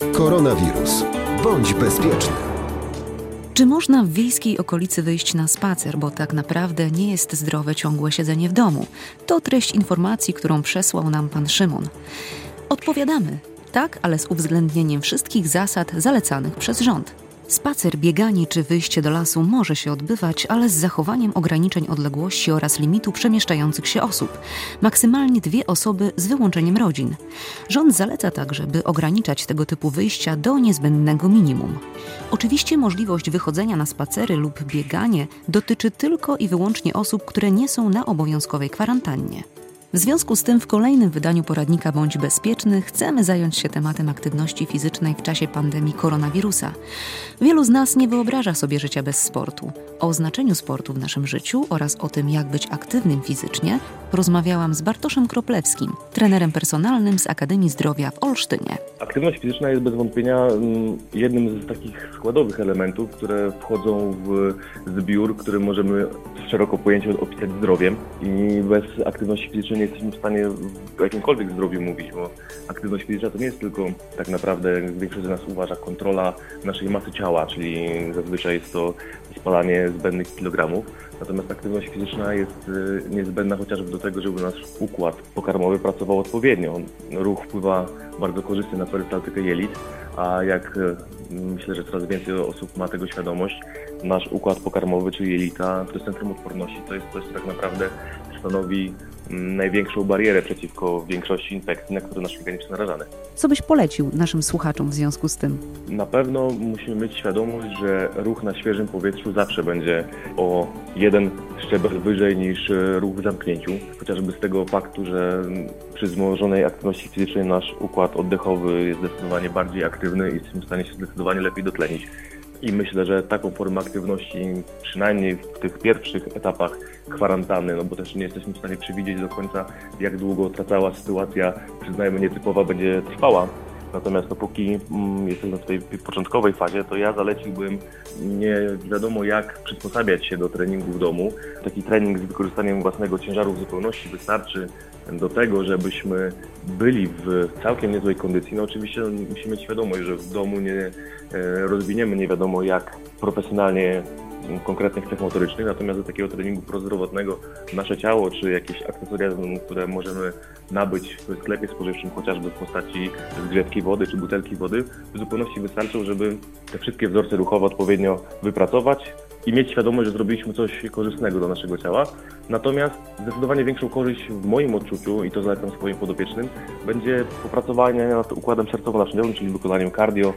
Koronawirus. Bądź bezpieczny. Czy można w wiejskiej okolicy wyjść na spacer, bo tak naprawdę nie jest zdrowe ciągłe siedzenie w domu? To treść informacji, którą przesłał nam pan Szymon. Odpowiadamy. Tak, ale z uwzględnieniem wszystkich zasad zalecanych przez rząd. Spacer, bieganie czy wyjście do lasu może się odbywać, ale z zachowaniem ograniczeń odległości oraz limitu przemieszczających się osób. Maksymalnie dwie osoby z wyłączeniem rodzin. Rząd zaleca także, by ograniczać tego typu wyjścia do niezbędnego minimum. Oczywiście możliwość wychodzenia na spacery lub bieganie dotyczy tylko i wyłącznie osób, które nie są na obowiązkowej kwarantannie. W związku z tym w kolejnym wydaniu poradnika Bądź Bezpieczny chcemy zająć się tematem aktywności fizycznej w czasie pandemii koronawirusa. Wielu z nas nie wyobraża sobie życia bez sportu. O znaczeniu sportu w naszym życiu oraz o tym, jak być aktywnym fizycznie, porozmawiałam z Bartoszem Kroplewskim, trenerem personalnym z Akademii Zdrowia w Olsztynie. Aktywność fizyczna jest bez wątpienia mm, jednym z takich składowych elementów, które wchodzą w zbiór, który możemy szeroko pojęciu opisać zdrowiem i bez aktywności fizycznej nie jesteśmy w stanie o jakimkolwiek zdrowiu mówić, bo aktywność fizyczna to nie jest tylko tak naprawdę, jak większość z nas uważa, kontrola naszej masy ciała, czyli zazwyczaj jest to spalanie zbędnych kilogramów. Natomiast aktywność fizyczna jest y, niezbędna chociażby do tego, żeby nasz układ pokarmowy pracował odpowiednio. Ruch wpływa bardzo korzystnie na perystaltykę jelit, a jak y, myślę, że coraz więcej osób ma tego świadomość, nasz układ pokarmowy, czyli jelita, to jest centrum odporności, to jest coś, co tak naprawdę stanowi największą barierę przeciwko większości infekcji, na które nasz organizm jest narażany. Co byś polecił naszym słuchaczom w związku z tym? Na pewno musimy mieć świadomość, że ruch na świeżym powietrzu zawsze będzie o jeden szczebel wyżej niż ruch w zamknięciu. Chociażby z tego faktu, że przy wzmożonej aktywności fizycznej nasz układ oddechowy jest zdecydowanie bardziej aktywny i jesteśmy w stanie się zdecydowanie lepiej dotlenić. I myślę, że taką formę aktywności, przynajmniej w tych pierwszych etapach kwarantanny, no bo też nie jesteśmy w stanie przewidzieć do końca, jak długo ta cała sytuacja, przyznajmy, nietypowa będzie trwała. Natomiast dopóki mm, jesteśmy w tej początkowej fazie, to ja zaleciłbym nie wiadomo jak przysposabiać się do treningu w domu. Taki trening z wykorzystaniem własnego ciężaru w zupełności wystarczy do tego, żebyśmy byli w całkiem niezłej kondycji. No oczywiście musimy mieć świadomość, że w domu nie e, rozwiniemy nie wiadomo jak profesjonalnie konkretnych cech motorycznych, natomiast do takiego treningu prozdrowotnego nasze ciało, czy jakieś akcesoria, które możemy nabyć w sklepie spożywczym, chociażby w postaci zgrzewki wody, czy butelki wody, w zupełności wystarczą, żeby te wszystkie wzorce ruchowe odpowiednio wypracować i mieć świadomość, że zrobiliśmy coś korzystnego dla naszego ciała. Natomiast zdecydowanie większą korzyść w moim odczuciu, i to zalecam swoim podopiecznym, będzie popracowanie nad układem sercowo-naczyniowym, czyli wykonaniem cardio,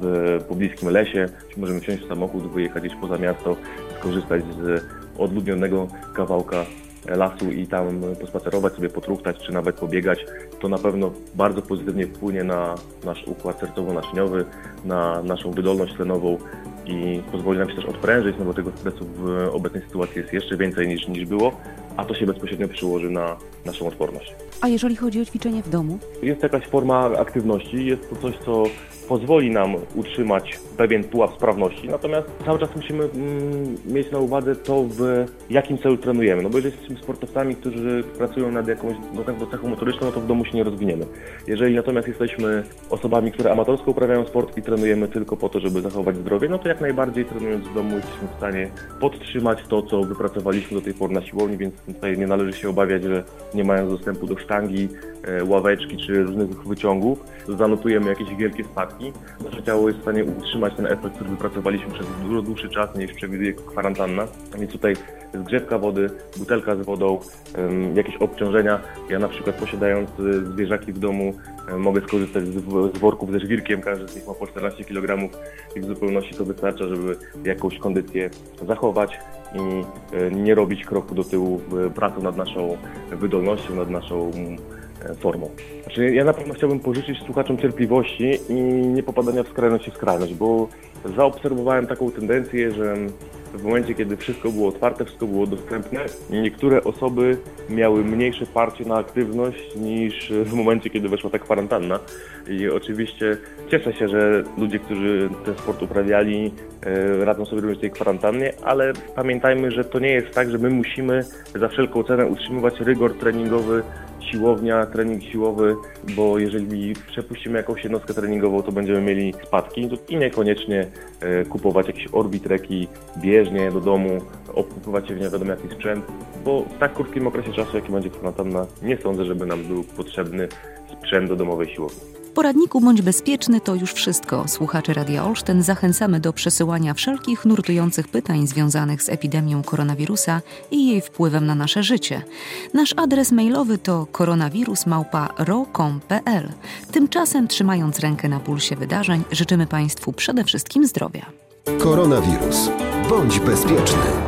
w pobliskim lesie, możemy wsiąść w samochód, wyjechać gdzieś poza miasto, skorzystać z odludnionego kawałka lasu i tam pospacerować sobie, potruchtać, czy nawet pobiegać, to na pewno bardzo pozytywnie wpłynie na nasz układ sercowo-naczyniowy, na naszą wydolność tlenową i pozwoli nam się też odprężyć, no bo tego stresu w obecnej sytuacji jest jeszcze więcej niż, niż było, a to się bezpośrednio przyłoży na naszą odporność. A jeżeli chodzi o ćwiczenie w domu? Jest jakaś forma aktywności, jest to coś, co pozwoli nam utrzymać pewien pułap sprawności, natomiast cały czas musimy mm, mieć na uwadze to, w jakim celu trenujemy. No bo jeżeli jesteśmy sportowcami, którzy pracują nad jakąś cechą motoryczną, no to w domu się nie rozwiniemy. Jeżeli natomiast jesteśmy osobami, które amatorsko uprawiają sport i trenujemy tylko po to, żeby zachować zdrowie, no to jak najbardziej trenując w domu jesteśmy w stanie podtrzymać to, co wypracowaliśmy do tej pory na siłowni, więc tutaj nie należy się obawiać, że nie mając dostępu do sztangi, e, ławeczki czy różnych wyciągów, zanotujemy jakieś wielkie spadki. Nasze ciało jest w stanie utrzymać ten efekt, który wypracowaliśmy przez dużo dłuższy czas niż przewiduje kwarantanna. Więc tutaj zgrzewka wody, butelka z wodą, jakieś obciążenia. Ja na przykład posiadając y, zwierzaki w domu mogę skorzystać z, worków ze żwirkiem, każdy z nich ma po 14 kg i w zupełności to wystarcza, żeby jakąś kondycję zachować i y, nie robić kroku do tyłu w pracy nad naszą wydolnością, nad naszą E, formą. Znaczy, ja na pewno chciałbym pożyczyć słuchaczom cierpliwości i nie popadania w skrajność i w skrajność, bo zaobserwowałem taką tendencję, że w momencie, kiedy wszystko było otwarte, wszystko było dostępne, niektóre osoby miały mniejsze parcie na aktywność niż w momencie, kiedy weszła ta kwarantanna. I oczywiście cieszę się, że ludzie, którzy ten sport uprawiali, e, radzą sobie również tej kwarantannie, ale pamiętajmy, że to nie jest tak, że my musimy za wszelką cenę utrzymywać rygor treningowy siłownia, trening siłowy, bo jeżeli przepuścimy jakąś jednostkę treningową, to będziemy mieli spadki i niekoniecznie e, kupować jakieś orbitreki bieżnie do domu, obkupywać się w nie wiadomo jaki sprzęt, bo w tak krótkim okresie czasu, jaki będzie kwarantanna, nie sądzę, żeby nam był potrzebny sprzęt do domowej siłowni. Poradniku Bądź Bezpieczny to już wszystko. Słuchacze Radia Olsztyn zachęcamy do przesyłania wszelkich nurtujących pytań związanych z epidemią koronawirusa i jej wpływem na nasze życie. Nasz adres mailowy to koronawirusmałpa.ro.com.pl. Tymczasem, trzymając rękę na pulsie wydarzeń, życzymy Państwu przede wszystkim zdrowia. Koronawirus. Bądź bezpieczny.